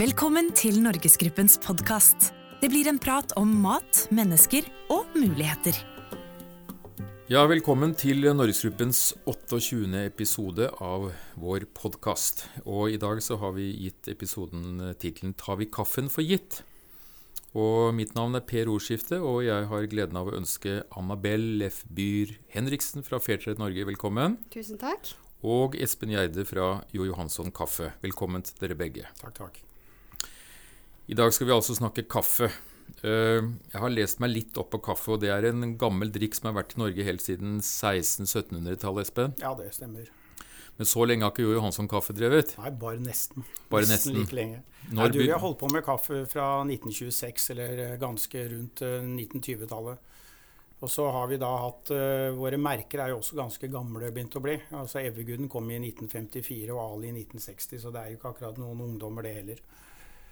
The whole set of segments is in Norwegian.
Velkommen til Norgesgruppens podkast. Det blir en prat om mat, mennesker og muligheter. Ja, velkommen til Norgesgruppens 28. episode av vår podkast. Og i dag så har vi gitt episoden tittelen 'Tar vi kaffen for gitt'? Og mitt navn er Per Ordskifte, og jeg har gleden av å ønske Annabel Lefbyr Henriksen fra Fairtrade Norge velkommen. Tusen takk. Og Espen Gjerde fra Jo Johansson Kaffe. Velkommen til dere begge. Takk, takk. I dag skal vi altså snakke kaffe. Eh, Jeg har lest meg litt opp på kaffe, og det er en gammel drikk som har vært i Norge helt siden 1600-1700-tallet, Espen. Ja, det stemmer. Men så lenge har ikke Jo Johansson Kaffe drevet. Nei, bare nesten. Bare nesten. like lenge. Når Nei, du, vi har holdt på med kaffe fra 1926, eller eh, ganske rundt eh, 1920-tallet. Og så har vi da hatt uh, Våre merker er jo også ganske gamle begynt å bli. Altså Everguden kom i 1954 og Ali i 1960, så det er jo ikke akkurat noen ungdommer, det heller.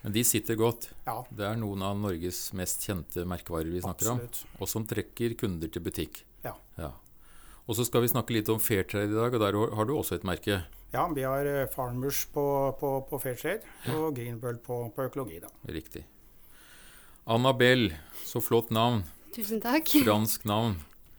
Men de sitter godt. Ja, Det er noen av Norges mest kjente merkevarer vi snakker om, og som trekker kunder til butikk. Ja. Og så skal vi snakke litt om Fairtrade i dag, og der har du også et merke. ja, vi har eh, Farmers på, på, på Fairtrade og Greenbird på, på økologi, da. Riktig. Annabelle, så flott navn. Tusen takk. Fransk navn.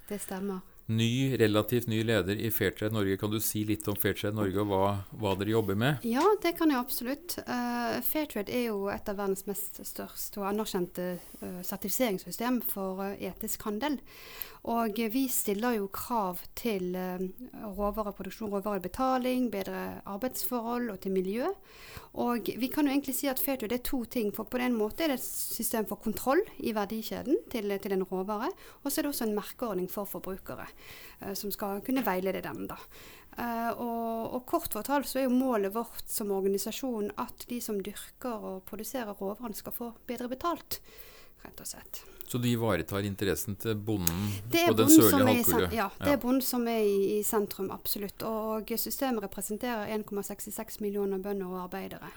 Det stemmer. Ny, relativt ny leder i Fairtrade Norge. Kan du si litt om Fairtrade Norge og hva, hva dere jobber med? Ja, det kan jeg absolutt. Uh, Fairtrade er jo et av verdens mest største og anerkjente uh, sertifiseringssystem for uh, etisk handel. Og eh, vi stiller jo krav til råvareproduksjon, råvarebetaling, bedre arbeidsforhold og til miljø. Og vi kan jo egentlig si at Fairtrade er to ting. For på den måte er det et system for kontroll i verdikjeden til, til en råvare. Og så er det også en merkeordning for forbrukere, eh, som skal kunne veilede dem. da. Eh, og, og kort fortalt så er jo målet vårt som organisasjon at de som dyrker og produserer råvarene skal få bedre betalt, rett og slett. Så du ivaretar interessen til bonden på den sørlige halvkule? Ja, det er bonden som er i, i sentrum, absolutt. Og systemet representerer 1,66 millioner bønder og arbeidere.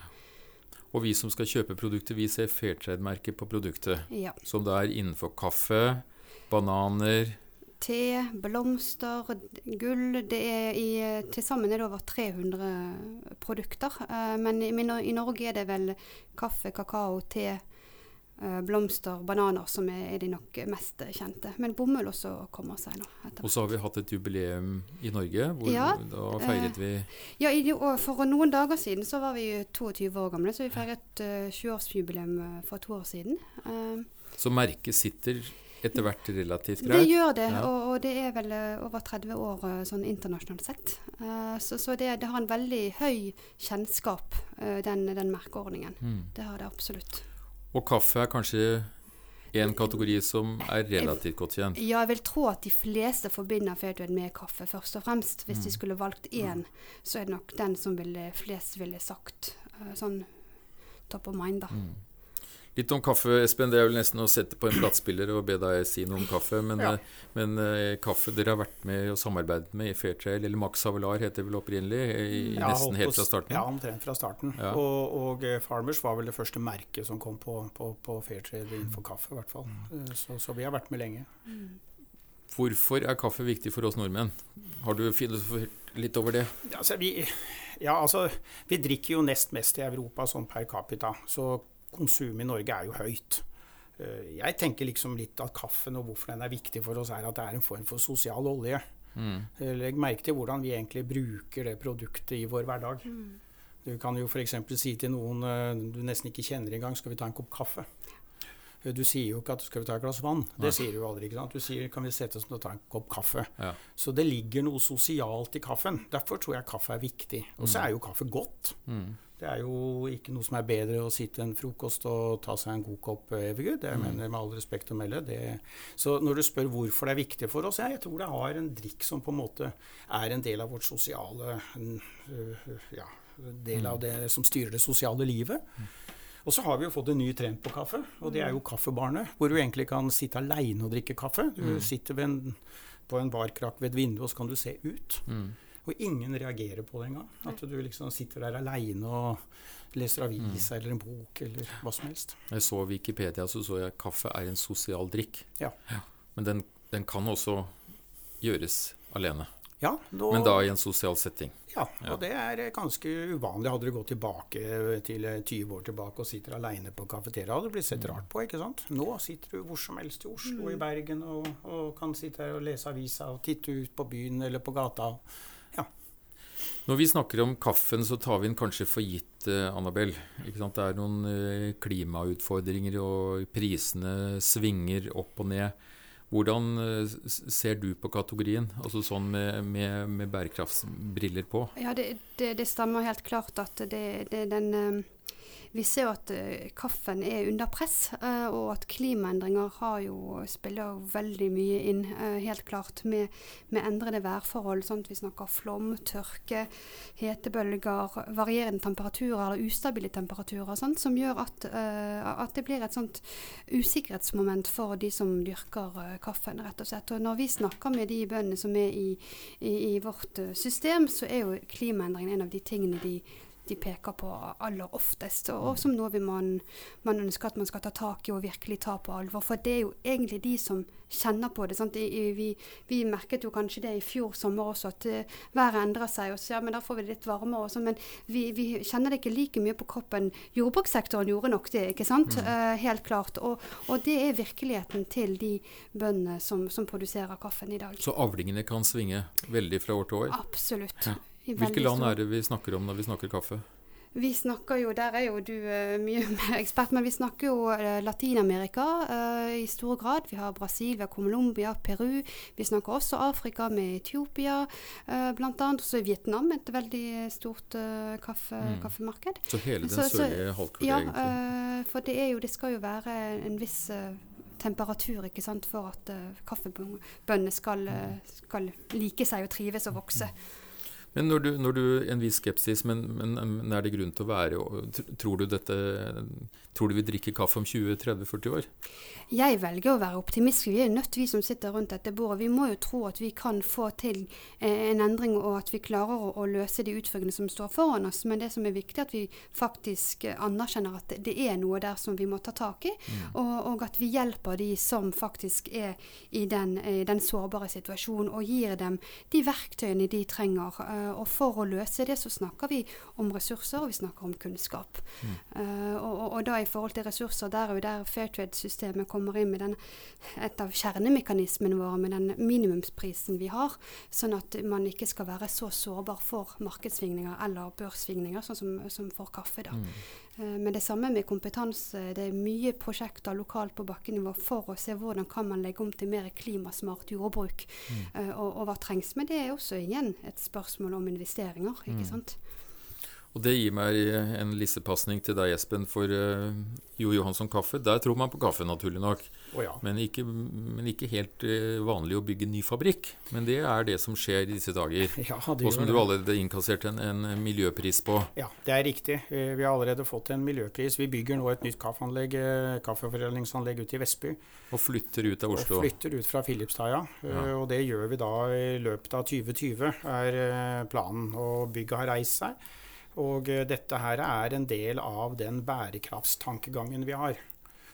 Og vi som skal kjøpe produktet, vi ser Fairtrade-merket på produktet. Ja. Som det er innenfor kaffe, bananer Te, blomster, gull. Det er i, til sammen er det over 300 produkter. Eh, men i, i Norge er det vel kaffe, kakao, te, eh, blomster, bananer som er, de nok mest kjente. Men bomull også kommer seg nå. Og så har vi hatt et jubileum i Norge. Hvor Ja, da feiret vi Ja, i, for noen dager siden så var vi 22 år gamle, så vi feiret uh, 20-årsjubileum eh, for to år siden. Eh, Så merket sitter etter hvert relativt greit? det gjør det, Ja. og, og det er vel eh, over 30 år eh, sånn internasjonalt sett. Uh, så så det, det har en veldig høy kjennskap, uh, den, den merkeordningen. Mm. Det har det absolutt. Og kaffe er kanskje en kategori som er relativt godt kjent. Ja, jeg vil tro at de fleste forbinder Fairtrade med kaffe, først og fremst. Hvis de skulle valgt én, så er det nok den som ville, flest ville sagt. sånn top of mind, da. Mm. Litt om kaffe, Espen. Det er vel nesten å sette på en platespiller og be deg si noe om kaffe. Men, Ja. eh, men eh, kaffe dere har vært med og samarbeidet med i Fairtrail, eller Max Havelar heter det vel opprinnelig, i, Ja, nesten helt fra starten? Ja, omtrent fra starten. Ja. Og, og eh, Farmers var vel det første merket som kom på, på, på Fairtrail innenfor kaffe, i hvert fall. Mm. Eh, Så, så vi har vært med lenge. Hvorfor er kaffe viktig for oss nordmenn? Har du filosofert litt over det? Ja, altså, vi, ja, altså, vi drikker jo nest mest i Europa sånn per capita, så konsumet i Norge er jo høyt. Eh, Jeg tenker liksom litt at kaffen og hvorfor den er viktig for oss, er at det er en form for sosial olje. Mm. Eh, Legg merke til hvordan vi egentlig bruker det produktet i vår hverdag. Du kan jo f.eks. si til noen eh, du nesten ikke kjenner engang 'skal vi ta en kopp kaffe'? Du sier jo ikke at 'skal vi ta et glass vann'? Nei. Det sier du jo aldri. ikke sant? Du sier 'kan vi sette oss ned og ta en kopp kaffe'? Ja. Så det ligger noe sosialt i kaffen. Derfor tror jeg kaffe er viktig. Og så er jo kaffe godt. Mm. Det er jo ikke noe som er bedre å sitte en frokost og ta seg en god kopp eh, Evergood. Det Mm. mener med all respekt å melde. Det. Så når du spør hvorfor det er viktig for oss, ja, jeg tror det har en drikk som på en måte er en del av vårt sosiale mm, øh, Ja, del av det som styrer det sosiale livet. Og så har vi jo fått en ny trend på kaffe, og det er jo kaffebarnet. Hvor du egentlig kan sitte aleine og drikke kaffe. Du sitter ved en, på en barkrakk ved et vindu, og så kan du se ut. Mm. Og ingen reagerer på det engang. At du liksom sitter der aleine og leser avis eller en bok eller hva som helst. Jeg så Wikipedia, så så jeg at kaffe er en sosial drikk. Ja. Men den, den kan også gjøres alene. Ja, da, Men da i en sosial setting? Ja, og ja. det er ganske uvanlig. Hadde du gått tilbake til 20 år tilbake og sitter aleine på kafeteria, hadde du blitt sett mm. rart på. ikke sant? Nå sitter du hvor som helst i Oslo, mm. i Bergen, og, og, kan sitte her og lese avisa og titte ut på byen eller på gata. Ja. Når vi snakker om kaffen, så tar vi den kanskje for gitt, eh, Annabel. Det er noen eh, klimautfordringer, og prisene svinger opp og ned. Hvordan eh, ser du på kategorien, altså sånn med, med, med bærekraftsbriller på? Ja, det, det, det, stemmer helt klart at det, det den eh, vi ser jo at uh, kaffen er under press, uh, og at klimaendringer har jo, spiller jo veldig mye inn. Helt klart med, med, endrede værforhold. Sånn vi snakker flom, tørke, hetebølger, varierende temperaturer eller ustabile temperaturer. Sånt, som gjør at, at, det blir et sånt usikkerhetsmoment for de som dyrker kaffen, rett og slett. Og når vi snakker med de bøndene som er i, i, i vårt system, så er jo klimaendringen en av de tingene de de peker på aller oftest, og som noe man, man, ønsker at man skal ta tak i og virkelig ta på alvor. For det er jo egentlig de som kjenner på det. I, vi, vi, merket jo kanskje det i fjor sommer også, at uh, været endrer seg. og så, ja, men Da får vi det litt varmere også. Men vi, vi, kjenner det ikke like mye på kroppen. Jordbrukssektoren gjorde nok det, ikke sant? Mm. Uh, helt klart. Og, og, det er virkeligheten til de bøndene som, som, produserer kaffen i dag. Så avlingene kan svinge veldig fra år til år? Absolutt. Ja. Hvilke land er det vi snakker om når vi snakker kaffe? Vi snakker jo, Der er jo du uh, mye mer ekspert, men vi snakker jo uh, Latin-Amerika uh, i stor grad. Vi har Brasil, vi har Colombia, Peru. Vi snakker også Afrika med Etiopia uh, bl.a. Også Vietnam, et veldig stort kaffe, mm. kaffemarked. Så hele den sørlige halvkule, ja, egentlig? For det, jo, det, skal jo være en viss temperatur ikke sant, for at kaffebøndene skal, skal, like seg og trives og vokse. Mm. Men når du, når du, En viss skepsis, men, men, men, er det grunn til å være Tror du dette Tror du vi drikker kaffe om 20-30-40 år? Jeg velger å være optimist. Vi er nødt, vi som sitter rundt dette bordet. Vi må jo tro at vi kan få til eh, en endring, og at vi klarer å, å, løse de utfordringene som står foran oss. Men det som er viktig, er at vi faktisk anerkjenner at det er noe der som vi må ta tak i. Mm. Og, og, at vi hjelper de som faktisk er i den, den, sårbare situasjonen, og gir dem de verktøyene de trenger. Uh, og for å løse det, så snakker vi om ressurser, og vi snakker om kunnskap. Mm. Uh, og, og, da i forhold til ressurser, der er jo der fair trade-systemet kommer inn med den, et av kjernemekanismene våre med den minimumsprisen vi har, sånn at man ikke skal være så sårbar for markedssvingninger eller børssvingninger, sånn som, som for kaffe. da. Mm. Uh, men det samme med kompetanse. Det er mye prosjekter lokalt på bakkenivå for å se hvordan kan man legge om til mer klimasmart jordbruk. Mm. Uh, og, og, hva trengs. med det er også igjen et spørsmål om investeringer. ikke mm. sant? Og det gir meg en lissepasning til deg, Espen, for uh, Jo Johansson Kaffe. Der tror man på kaffe, naturlig nok. Oh, ja. men, ikke, men, ikke, helt uh, vanlig å bygge ny fabrikk. Men det er det som skjer i disse dager. Ja, og som du allerede innkasserte en, en, miljøpris på. Ja, det er riktig. Vi har allerede fått en miljøpris. Vi bygger nå et nytt kaffeanlegg, eh, kaffeforedlingsanlegg ute i Vestby. Og flytter ut av Oslo. Og flytter ut fra Filipstad, ja. ja. Og det gjør vi da i løpet av 2020, er planen. Og bygget har reist seg. Og eh, dette her er en del av den bærekraftstankegangen vi har,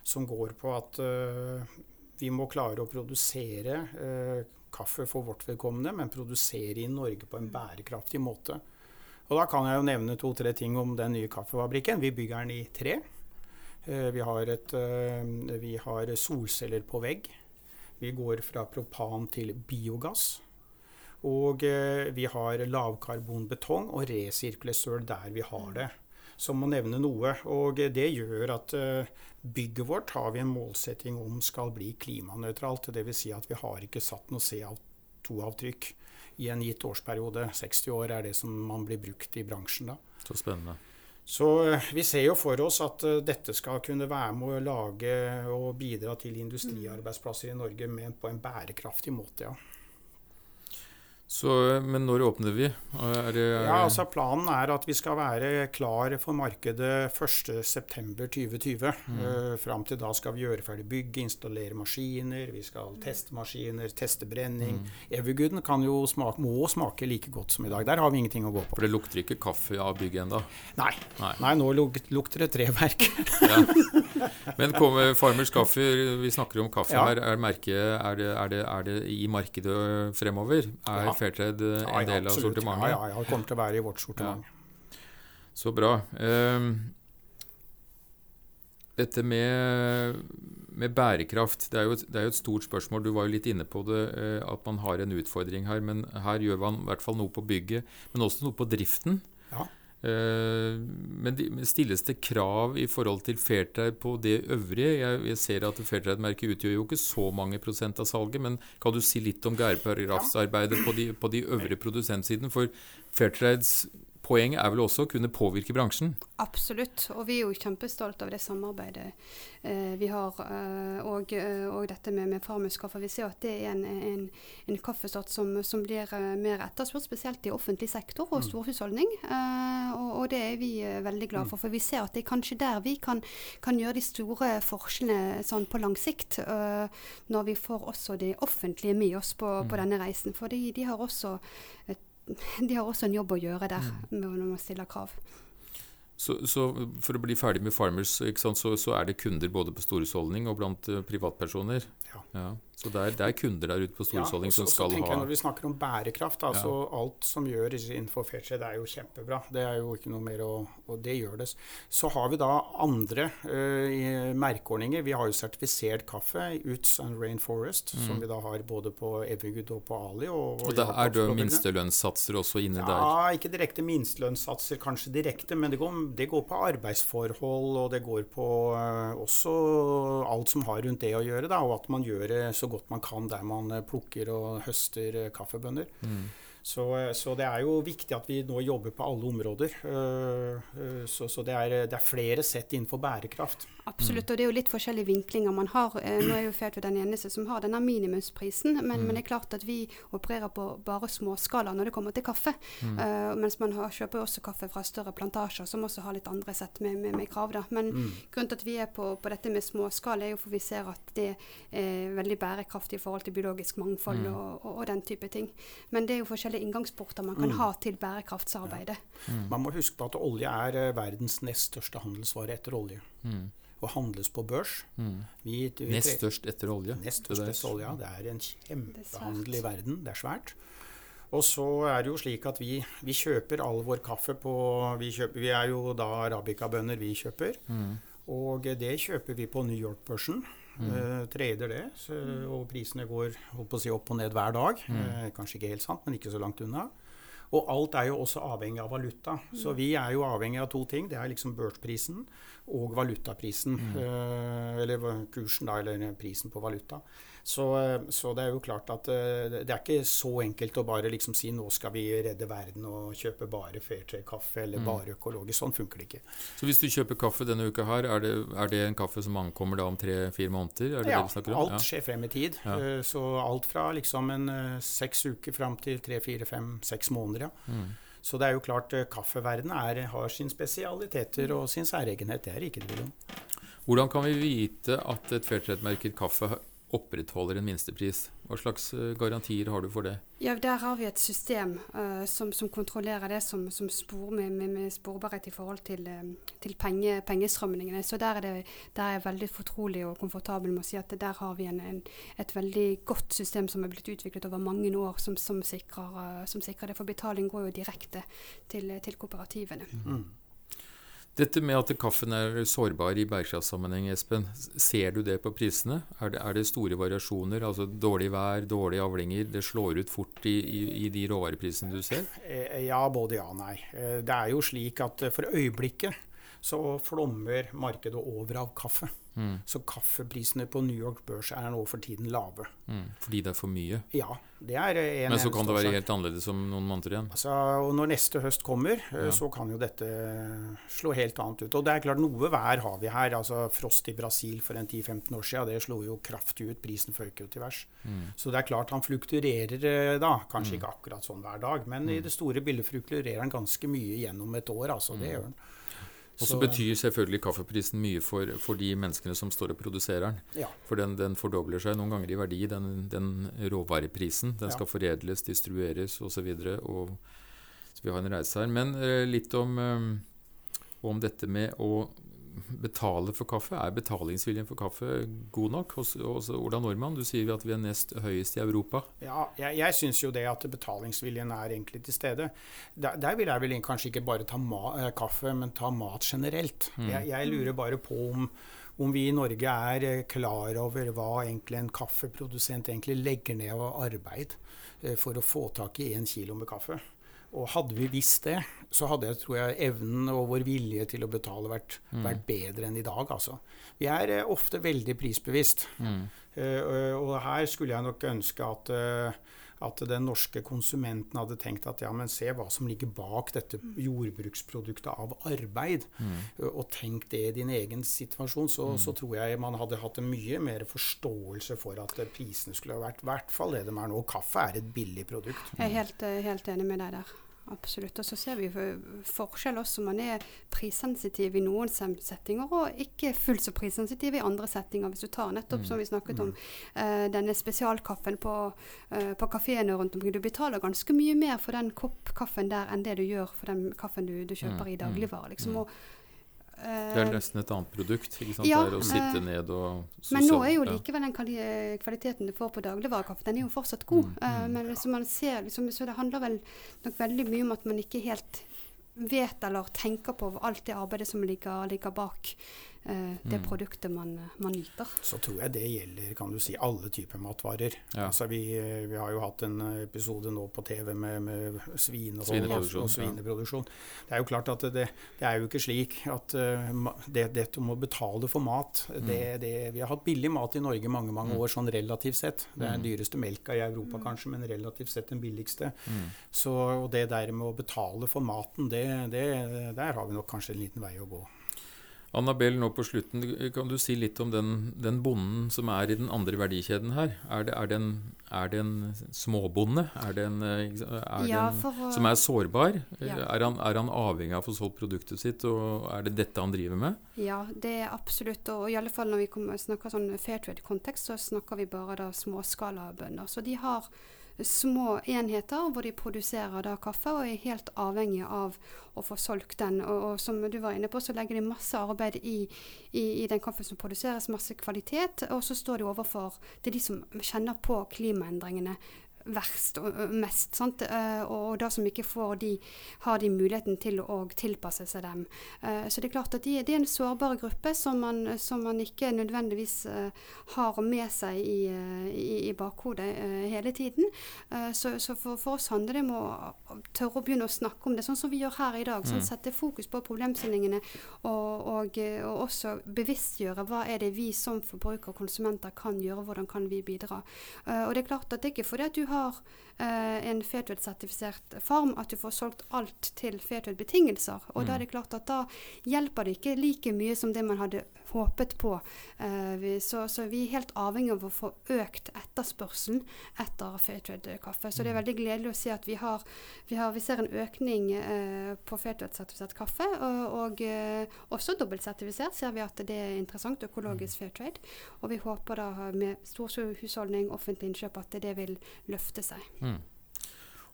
som går på at uh, vi må klare å produsere uh, kaffe for vårt vedkommende, men produsere i Norge på en bærekraftig måte. Og Da kan jeg jo nevne to-tre ting om den nye kaffefabrikken. Vi bygger den i tre. Vi, har et, vi har solceller på vegg. Vi går fra propan til biogass. Og eh, vi har lavkarbonbetong og resirkulesøl der vi har det. Som å nevne noe. Og det gjør at eh, bygget vårt har vi en målsetting om skal bli klimanøytralt. Dvs. Si at vi har ikke satt noe CO2-avtrykk i en gitt årsperiode. 60 år er det som man blir brukt i bransjen da. Så spennende. Så eh, vi ser jo for oss at dette skal kunne være med å lage og bidra til industriarbeidsplasser i Norge men på en bærekraftig måte, ja. Så, men når åpner vi? Er det, er ja, altså Planen er at vi skal være klar for markedet 1.9.2020. Mm. Uh, Fram til da skal vi gjøre ferdig bygg, installere maskiner, vi skal teste maskiner, teste brenning. Mm. Evergooden smake, må smake like godt som i dag. Der har vi ingenting å gå på. For det lukter ikke kaffe av bygget ennå? Nei. Nei. Nei. nå lukter det treverk. ja. Men kommer Farmers Kaffe, vi snakker om kaffe ja. her. Er, merke, er, det, er, det, er, det, i markedet fremover? Er Fairtrade en Ja, ja, del av sortimentet? Ja, ja, det kommer til å være i vårt sortiment. Så bra. Um, dette med, med bærekraft, det er, et- det er jo et stort spørsmål. Du var jo litt inne på det, eh, at man har en utfordring her. Men her gjør man i hvert fall noe på bygget, men også noe på driften. Ja. Eh, Men de- stilles det krav i forhold til Fairtrade på det øvrige? Jeg, jeg ser at Fairtrade-merket utgjør jo ikke så mange prosent av salget, men kan du si litt om gærparagrafsarbeidet på, de, på de øvrige produsentsiden? For Fairtrades poeng er vel også å kunne påvirke bransjen? Absolutt. Og vi er jo kjempestolt av det samarbeidet eh, vi har. Eh, og, eh, og dette med, med farmuskaffe. Vi ser at det er en, en, en kaffesort som, som blir eh, mer etterspurt, spesielt i offentlig sektor og storhusholdning. Eh, og, og det er vi eh, veldig glad for. For vi ser at det er kanskje der vi kan, kan gjøre de store forskjellene sånn på lang sikt. når vi får også det offentlige med oss på, på denne reisen. For de, de har også et de har også en jobb å gjøre der når man stiller krav. Så, så for å bli ferdig med Farmers, sant, så, så er det kunder både på storhusholdning og blant uh, privatpersoner? Ja. Så det er, det er kunder der ute på storhusholdning ja, som skal ha jeg Når vi snakker om bærekraft, da, så alt som gjøres innenfor Fairtrade er jo kjempebra. Det er jo ikke noe mer å Og det gjør det. Så har vi da andre uh, merkeordninger. Vi har jo sertifisert kaffe, Uts and Rainforest, som vi da har både på Evergood og på Ali. Og, og, Og da er det minstelønnssatser også inne der? Ja, ikke direkte minstelønnssatser, kanskje direkte, men det går, det går på arbeidsforhold, og det går på eh, også alt som har rundt det å gjøre, da, og at man gjør det så godt man kan der man plukker og høster eh, kaffebønner. Så, eh, så det er jo viktig at vi nå jobber på alle områder. eh, eh, Så, så det, er, det er flere sett innenfor bærekraft. Absolutt, og det er jo litt forskjellige vinklinger man har. Nå er jo Fairtrade den eneste som har denne minimumsprisen, men, men det er klart at vi opererer på bare småskala når det kommer til kaffe. Eh, mens man har, kjøper også kaffe fra større plantasjer som også har litt andre sett med, med, med krav. da. Men grunnen til at vi er på, på dette med småskala, er jo for vi ser at det er veldig bærekraftig i forhold til biologisk mangfold og, og, og den type ting. Men det er jo forskjellige inngangsporter man kan ha til bærekraftsarbeidet. Man må huske på at olje er eh, verdens nest største handelsvare etter olje. Og handles på børs. Vi, vi Nest størst etter olje. Nest størst etter olje, ja. Det er en kjempehandel i verden. Det er svært. Og så er det jo slik at vi, vi kjøper all vår kaffe på Vi, kjøper, vi er jo da arabicabønder vi kjøper. Og det kjøper vi på New York-børsen. Uh, trader det, så, og prisene går si, opp og ned hver dag. Eh, kanskje ikke helt sant, men ikke så langt unna. Og alt er jo også avhengig av valuta. Så vi er jo avhengig av to ting. Det er liksom børsprisen og valutaprisen. Eh, eller kursen, da, eller prisen på valuta. Så, eh, så det er jo klart at eh, det det er ikke så enkelt å bare liksom si nå skal vi redde verden og kjøpe bare Fairtrade-kaffe eller bare økologisk. Sånn funker det ikke. Så hvis du kjøper kaffe denne uka her, er det, er det en kaffe som ankommer da om tre-fire måneder? Er det Ja, det alt skjer frem i tid. Ja. Eh, Så alt fra liksom en seks uker fram til tre, fire, fem, seks måneder, ja. Mm. Så det er jo klart kaffeverdenen er, har sine spesialiteter og sin særegenhet. Det er det ikke om. Hvordan kan vi vite at et Fairtrade-merket kaffe opprettholder en minstepris? Hva slags eh, garantier har du for det? Ja, Der har vi et system uh, som, som kontrollerer det som, som spor med, med, med sporbarhet i forhold til, eh, til penge, pengestrømningene. Så der er, det, der er jeg veldig fortrolig og komfortabel med å si at der har vi en, en, et veldig godt system som er blitt utviklet over mange år, som, som, sikrer, uh, som sikrer det. For betaling går jo direkte til, til kooperativene. Mm. Dette med at kaffen er sårbar i bærekraftsammenheng, Espen, ser du det på prisene? Er det, er det store variasjoner? Altså dårlig vær, dårlige avlinger, det slår ut fort i, i, i de råvareprisene du ser? Eh, Ja, både ja og nei. Eh, Det er jo slik at eh, for øyeblikket så flommer markedet over av kaffe. Mm. Så kaffeprisene på New York Børs er nå for tiden lave. Mm. Fordi det er for mye. Ja, det er eh, en Men så kan det være helt annerledes om noen måneder igjen. Altså, og når neste høst kommer, eh, Ja. så kan jo dette slå helt annet ut. Og det er klart, noe vær har vi her. Altså, frost i Brasil for en 10-15 år siden, det slo jo kraftig ut. Prisen føk jo til værs. Mm. Så det er klart han flukturerer eh, da. Kanskje ikke akkurat sånn hver dag, men i det store bildet flukturerer han ganske mye gjennom et år. altså, det gjør han. Og så betyr selvfølgelig kaffeprisen mye for, for de menneskene som står og produserer den. Ja. For den, den fordobler seg noen ganger i verdi, den, den råvareprisen. Den Ja. skal foredles, distribueres osv. Så, videre, og, så vi har en reise her. Men eh, litt om, eh, om dette med å betale for kaffe? Er betalingsviljen for kaffe god nok hos, hos Ola Nordmann? Du sier at vi er nest høyest i Europa. Ja, jeg, jeg syns jo det at betalingsviljen er egentlig til stede. Der, der vil jeg vel kanskje ikke bare ta eh, kaffe, men ta mat generelt. Mm. Jeg, jeg, lurer bare på om, om vi i Norge er eh, klar over hva egentlig en kaffeprodusent egentlig legger ned av arbeid eh, for å få tak i én kilo med kaffe. Og hadde vi visst det, så hadde jeg, tror jeg, evnen og vår vilje til å betale vært, mm. vært bedre enn i dag. Altså. Vi er eh, ofte veldig prisbevisst. Mm. Eh, og her skulle jeg nok ønske at, uh, at den norske konsumenten hadde tenkt at ja, men se hva som ligger bak dette jordbruksproduktet av arbeid. Mm. og tenk det i din egen situasjon. Så, mm. så, tror jeg man hadde hatt en mye mer forståelse for at prisene skulle ha vært i hvert fall det de er nå. Kaffe er et billig produkt. Jeg er helt, helt enig med deg der. Absolutt. Og så ser vi forskjell også. Man er prissensitiv i noen settinger, og ikke fullt så prissensitiv i andre settinger. Hvis du tar nettopp, mm. som vi snakket om, uh, denne spesialkaffen på, uh, på kafeene rundt omkring. Du betaler ganske mye mer for den kopp kaffen der enn det du gjør for den kaffen du, du kjøper mm. i dagligvare. Liksom. Mm. Og, det er nesten et annet produkt. ikke sant? Ja, å sitte ned og sosial, Men nå er jo likevel den kvaliteten du får på dagligvarekaffe, den er jo fortsatt god. Mm, mm, men liksom man ser, liksom, så det handler vel nok veldig mye om at man ikke helt vet eller tenker på alt det arbeidet som ligger, ligger bak eh, det mm. produktet man, man, nyter. Så tror jeg det gjelder kan du si, alle typer matvarer. Ja. Altså, vi, vi, har jo hatt en episode nå på TV med, med svinehold svineproduksjon, og svineproduksjon. Ja. Det er jo klart at det, det er jo ikke slik at uh, det, dette om å betale for mat mm. det, det, Vi har hatt billig mat i Norge mange mange mm. år, sånn relativt sett. Det er den mm. dyreste melka i Europa mm. kanskje, men relativt sett den billigste. Så det der med å betale for maten, det, der har vi nok kanskje en liten vei å gå. Annabelle, nå på slutten, kan du si litt om den, den, bonden som er i den andre verdikjeden her? Er det, er det, en, er det en, småbonde? Er det en, er ja, en som er sårbar? Ja. Er, han, er, han, avhengig av å få solgt produktet sitt, og er det dette han driver med? Ja, det er absolutt. Og i alle fall når vi kommer, snakker sånn fair trade-kontekst, så snakker vi bare da småskalabønder. Så de har små enheter hvor de produserer da kaffe, og er helt avhengig av å få solgt den. Og, og, som du var inne på, så legger de masse arbeid i, i, i den kaffen som produseres, masse kvalitet. Og så står de overfor Det er de som kjenner på klimaendringene verst og mest. Sant? Og, da som ikke får de, har de muligheten til å tilpasse seg dem. Så det er klart at de, de er en sårbar gruppe som man, som man ikke nødvendigvis har med seg i, i, i bakhodet hele tiden. så, så for, for, oss handler det om å tørre å begynne å snakke om det, sånn som vi gjør her i dag. Sånn, sette fokus på problemstillingene og, og, og, også bevisstgjøre hva er det vi som forbrukere og konsumenter kan gjøre, hvordan kan vi bidra. og det er klart at det er ikke fordi at du har har eh, en Fairtrade-sertifisert farm, at du får solgt alt til Fairtrade-betingelser. Og mm. da er det klart at da hjelper det ikke like mye som det man hadde håpet på. Eh, vi, så, så, vi er helt avhengig av å få økt etterspørselen etter Fairtrade-kaffe. Så det er mm. veldig gledelig å se at vi, har, vi, har, vi ser en økning eh, på Fairtrade-sertifisert kaffe. Og, og eh, også dobbeltsertifisert ser vi at det er interessant økologisk mm. Fairtrade. Og vi håper da med stor husholdning, offentlig innkjøp, at det vil løfte seg. Mm.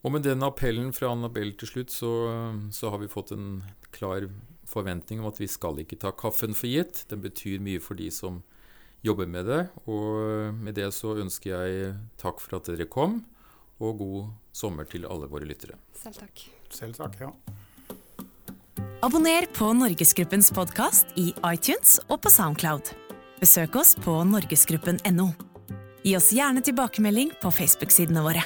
Og med den appellen fra Annabelle til slutt, så, så har vi fått en klar forventning om at vi skal ikke ta kaffen for gitt. Den betyr mye for de som jobber med det. Og med det så ønsker jeg takk for at dere kom, og god sommer til alle våre lyttere. Selv takk. Selv takk, ja. Abonner på Norgesgruppens podkast i iTunes og på Soundcloud. Besøk oss på norgesgruppen.no. Gi oss gjerne tilbakemelding på Facebook-sidene våre.